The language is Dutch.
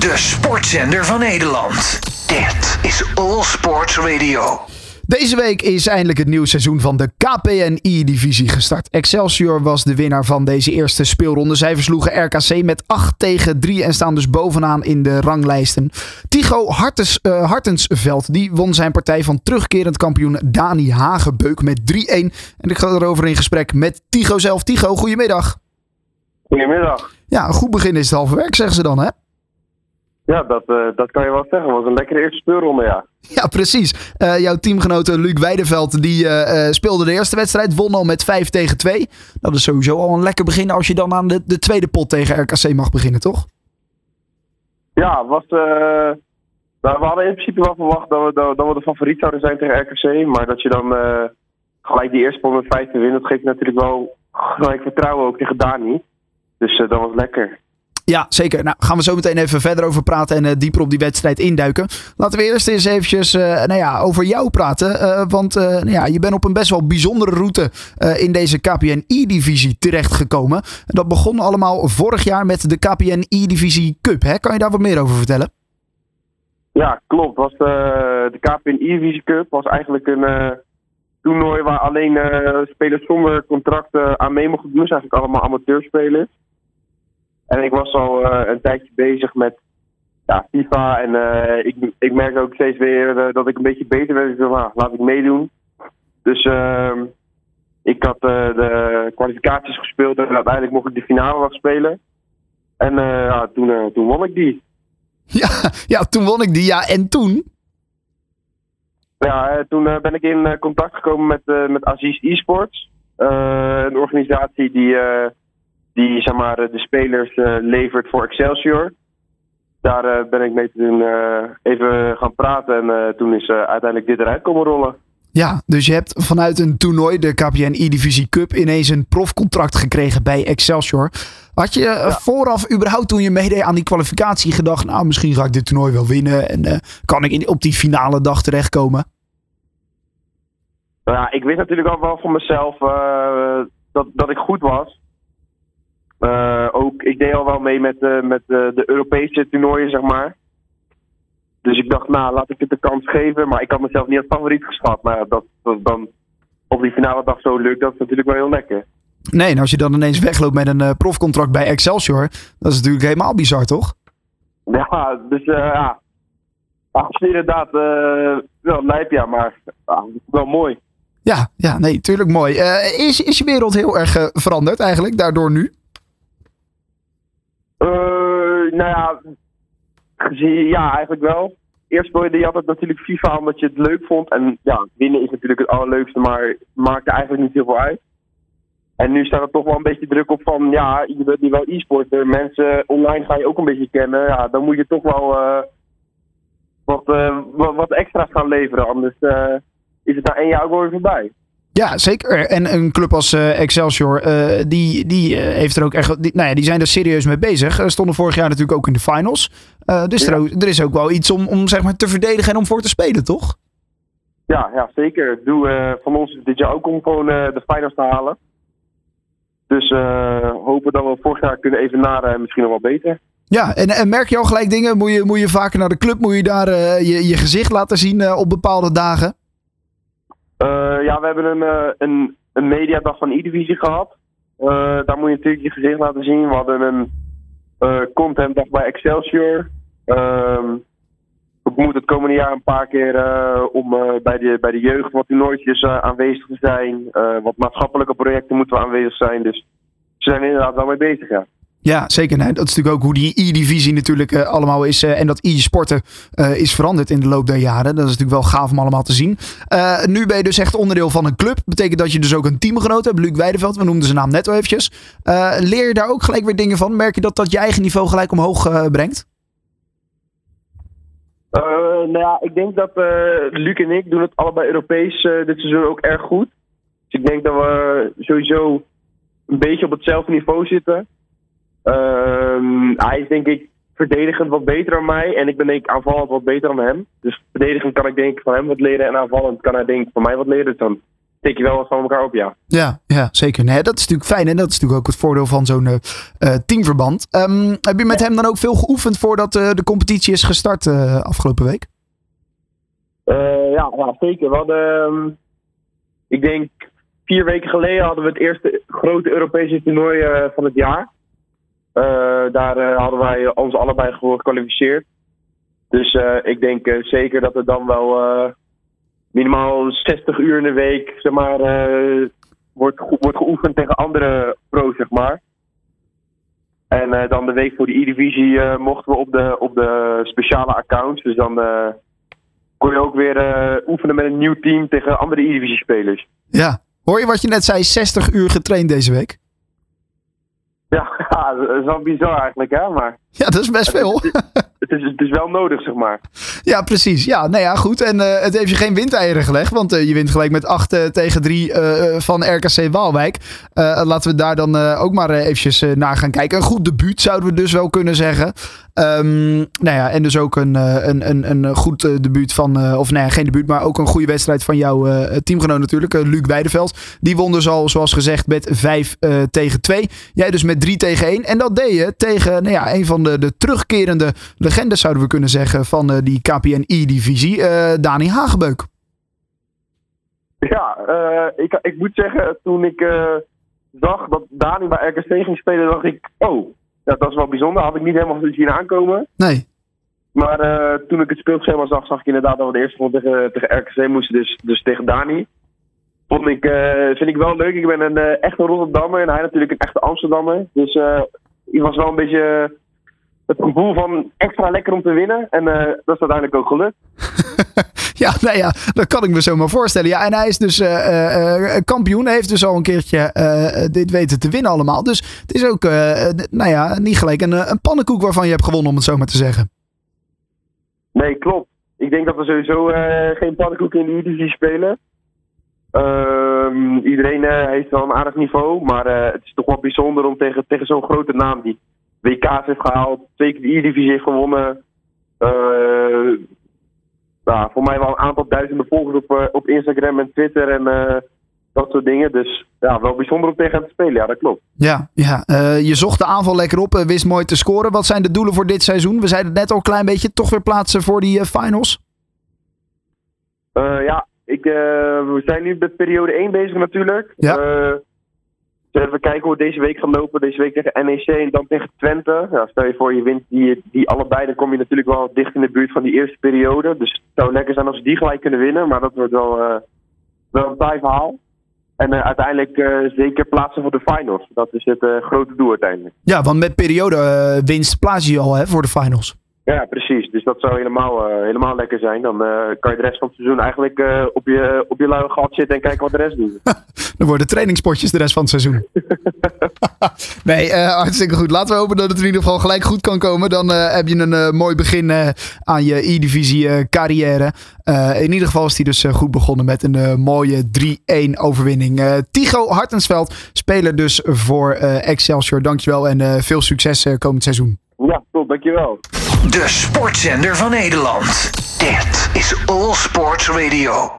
De sportzender van Nederland. Dit is All Sports Radio. Deze week is eindelijk het nieuwe seizoen van de KPNI-divisie gestart. Excelsior was de winnaar van deze eerste speelronde. Zij versloegen RKC met 8 tegen 3 en staan dus bovenaan in de ranglijsten. Tigo Hartens, uh, Hartensveld die won zijn partij van terugkerend kampioen Dani Hagebeuk met 3-1. En ik ga erover in gesprek met Tigo zelf. Tigo, goedemiddag. Goedemiddag. Ja, een goed begin is het halve werk, zeggen ze dan, hè? Ja, dat, uh, dat kan je wel zeggen. Het was een lekkere eerste speelronde, ja. Ja, precies. Uh, jouw teamgenote Luc Weideveld die uh, speelde de eerste wedstrijd, won al met 5 tegen 2. Dat is sowieso al een lekker begin als je dan aan de, de tweede pot tegen RKC mag beginnen, toch? Ja, was, nou, we hadden in principe wel verwacht dat we, dat, dat we de favoriet zouden zijn tegen RKC. Maar dat je dan gelijk die eerste pot met 5 te winnen, dat geeft natuurlijk wel gelijk vertrouwen ook tegen Dani. Dus dat was lekker. Ja, zeker. Nou, gaan we zo meteen even verder over praten en uh, dieper op die wedstrijd induiken. Laten we eerst eens eventjes uh, nou ja, over jou praten. Uh, want nou ja, je bent op een best wel bijzondere route in deze KPN-E-divisie terechtgekomen. Dat begon allemaal vorig jaar met de KPN-E-divisie Cup. Hè? Kan je daar wat meer over vertellen? Ja, klopt. Was de, de KPN-E-divisie Cup was eigenlijk een toernooi waar alleen spelers zonder contracten aan mee mochten doen. Dus eigenlijk allemaal amateurspelers. En ik was al uh, een tijdje bezig met ja, FIFA. En uh, ik, ik merk ook steeds weer uh, dat ik een beetje beter werd. Ik dacht, nou, laat ik meedoen. Dus ehm, ik had de kwalificaties gespeeld en uiteindelijk mocht ik de finale nog spelen. En ja, toen, toen won ik die. Ja, ja, toen won ik die. Ja, en toen? Ja, toen ben ik in contact gekomen met, met Aziz Esports. een organisatie die die zeg maar, de spelers uh, levert voor Excelsior. Daar uh, ben ik mee te doen, even gaan praten en toen is uiteindelijk dit eruit komen rollen. Ja, dus je hebt vanuit een toernooi, de KPN E-Divisie Cup, ineens een profcontract gekregen bij Excelsior. Had je ja. vooraf überhaupt toen je meedeed aan die kwalificatie gedacht, nou misschien ga ik dit toernooi wel winnen en kan ik in, op die finale dag terechtkomen? Nou ja, ik wist natuurlijk al wel van mezelf dat, dat ik goed was. Uh, ook, ik deed al wel mee met, uh, met uh, de Europese toernooien, zeg maar. Dus ik dacht, nou, laat ik het de kans geven. Maar ik had mezelf niet als favoriet geschat. Maar dat, dat dan op die finale dag zo lukt, dat is natuurlijk wel heel lekker. Nee, en als je dan ineens wegloopt met een profcontract bij Excelsior, dat is natuurlijk helemaal bizar, toch? Ja, dus ja. Ach, inderdaad wel lijp, ja, maar wel mooi. Ja, ja, nee, tuurlijk mooi. is, is je wereld heel erg veranderd eigenlijk, daardoor nu? Uh, nou ja, ja, eigenlijk wel. Eerst speelde je altijd natuurlijk FIFA omdat je het leuk vond. En ja, winnen is natuurlijk het allerleukste, maar maakt eigenlijk niet heel veel uit. En nu staat er toch wel een beetje druk op van, ja, je bent nu wel e-sporter. Mensen online ga je ook een beetje kennen. Ja, dan moet je toch wel uh, wat, uh, wat, extra's gaan leveren. Anders is het na één jaar ook voorbij. Ja, zeker. En een club als uh, Excelsior, uh, die, die uh, heeft er ook echt. Die, nou ja, die zijn er serieus mee bezig. stonden vorig jaar natuurlijk ook in de finals. dus ja. er, er, is ook wel iets om, om zeg maar, te verdedigen en om voor te spelen, toch? Ja, ja zeker. Doe van ons dit jaar ook om gewoon de finals te halen. Dus hopen dat we vorig jaar kunnen even naar misschien nog wel beter. Ja, en, en merk je al gelijk dingen? Moet je, moet je vaker naar de club? Moet je daar je, je gezicht laten zien op bepaalde dagen? Uh, ja, we hebben een, uh, een, een mediadag van E-divisie gehad. Uh, daar moet je natuurlijk je gezicht laten zien. We hadden een contentdag bij Excelsior. Ehm, we moeten het komende jaar een paar keer om bij, de, bij de jeugd wat toernooitjes aanwezig te zijn. wat maatschappelijke projecten moeten we aanwezig zijn. Dus ze zijn inderdaad wel mee bezig, ja. Ja, zeker. Dat is natuurlijk ook hoe die E-divisie natuurlijk uh, allemaal is. Uh, en dat e-sporten uh, is veranderd in de loop der jaren. Dat is natuurlijk wel gaaf om allemaal te zien. nu ben je dus echt onderdeel van een club. Betekent dat je dus ook een teamgenoot hebt. Luc Weideveld, we noemden zijn naam net al eventjes. leer je daar ook gelijk weer dingen van? Merk je dat dat je eigen niveau gelijk omhoog brengt? nou ja, ik denk dat Luc en ik doen het allebei Europees dit seizoen ook erg goed. Dus ik denk dat we sowieso een beetje op hetzelfde niveau zitten. Um, hij is denk ik verdedigend wat beter dan mij. En ik ben denk ik aanvallend wat beter dan hem. Dus verdedigend kan ik denk ik van hem wat leren. En aanvallend kan hij denk ik van mij wat leren. Dus dan steek je wel wat van elkaar op, ja. Ja, ja zeker. Nee, dat is natuurlijk fijn en dat is natuurlijk ook het voordeel van zo'n uh, teamverband. Um, heb je met hem dan ook veel geoefend voordat uh, de competitie is gestart afgelopen week? ja, ja, zeker. We hadden, um, ik denk vier weken geleden hadden we het eerste grote Europese toernooi van het jaar. Daar hadden wij ons allebei voor gekwalificeerd. Dus ik denk zeker dat het dan wel minimaal 60 uur in de week zeg maar, wordt, wordt geoefend tegen andere pro's, zeg maar. En dan de week voor de E-divisie mochten we op de, op de speciale accounts. Dus dan kon je ook weer oefenen met een nieuw team tegen andere E-divisie spelers. Ja, hoor je wat je net zei, 60 uur getraind deze week? Ja, ja, dat is wel bizar eigenlijk, hè? Maar ja, dat is best veel. Het is, het is wel nodig, zeg maar. Ja, precies. Ja, nou ja, goed. En uh, het heeft je geen windeieren gelegd, want uh, je wint gelijk met 8 uh, tegen 3 van RKC Waalwijk. laten we daar dan ook maar eventjes naar gaan kijken. Een goed debuut zouden we dus wel kunnen zeggen. Um, nou ja, en dus ook een, een, een, een goed debuut van, of nee, geen debuut, maar ook een goede wedstrijd van jouw teamgenoot natuurlijk, Luc Weideveld. Die won dus al, zoals gezegd, met 5 tegen 2. Jij dus met 3 tegen 1. En dat deed je tegen nou ja, een van de, de terugkerende legendes, zouden we kunnen zeggen, van uh, die KPNI-divisie, uh, eh, Dani Hagebeuk. Ja, uh, ik, ik moet zeggen, toen ik zag dat Dani bij RKC ging spelen, dacht ik, oh, ja, dat is wel bijzonder. Had ik niet helemaal zien aankomen. Nee. Maar toen ik het speelschema zag, zag ik inderdaad dat we de eerste ronde tegen, tegen RKC moesten, dus, dus tegen Dani. Vond ik, vind ik wel leuk. Ik ben een echte Rotterdammer en hij natuurlijk een echte Amsterdammer. Dus ik was wel een beetje het gevoel van extra lekker om te winnen. En uh, dat is uiteindelijk ook gelukt. ja, nou ja, dat kan ik me zo maar voorstellen. Ja, en hij is dus uh, uh, kampioen. Hij heeft dus al een keertje dit weten te winnen allemaal. Dus het is ook, nou ja, niet gelijk een, een pannenkoek waarvan je hebt gewonnen, om het zo maar te zeggen. Nee, klopt. Ik denk dat we sowieso geen pannenkoek in de Eredivisie spelen. Ehm, iedereen heeft wel een aardig niveau, maar het is toch wel bijzonder om tegen, tegen zo'n grote naam die WK's heeft gehaald, twee keer de E-divisie heeft gewonnen. Uh, nou, voor mij wel een aantal duizenden volgers op, uh, op Instagram en Twitter en uh, dat soort dingen. Dus ja, wel bijzonder om tegen hem te spelen. Ja, dat klopt. Ja, ja. je zocht de aanval lekker op, wist mooi te scoren. Wat zijn de doelen voor dit seizoen? We zeiden het net al een klein beetje. Toch weer plaatsen voor die finals? ja, ik, we zijn nu met periode 1 bezig natuurlijk. Ja. Dus even kijken hoe deze week gaat lopen. Deze week tegen NEC en dan tegen Twente. Stel je voor je wint die, die allebei, dan kom je natuurlijk wel dicht in de buurt van die eerste periode. Dus het zou lekker zijn als ze die gelijk kunnen winnen. Maar dat wordt wel, uh, wel een taai verhaal. En uh, uiteindelijk uh, zeker plaatsen voor de finals. Dat is het grote doel uiteindelijk. Ja, want met periode winst plaats je al hè, voor de finals. Ja, precies. Dus dat zou helemaal, uh, helemaal lekker zijn. Dan uh, kan je de rest van het seizoen eigenlijk uh, op je, op je luie gat zitten en kijken wat de rest doet. Dan worden trainingspotjes de rest van het seizoen. nee, hartstikke goed. Laten we hopen dat het in ieder geval gelijk goed kan komen. Dan heb je een mooi begin aan je E-divisie carrière. in ieder geval is hij dus goed begonnen met een mooie 3-1 overwinning. Tigo Hartensveld, speler dus voor Excelsior. Dankjewel en veel succes komend seizoen. Ja, top, dankjewel. De sportzender van Nederland. Dit is All Sports Radio.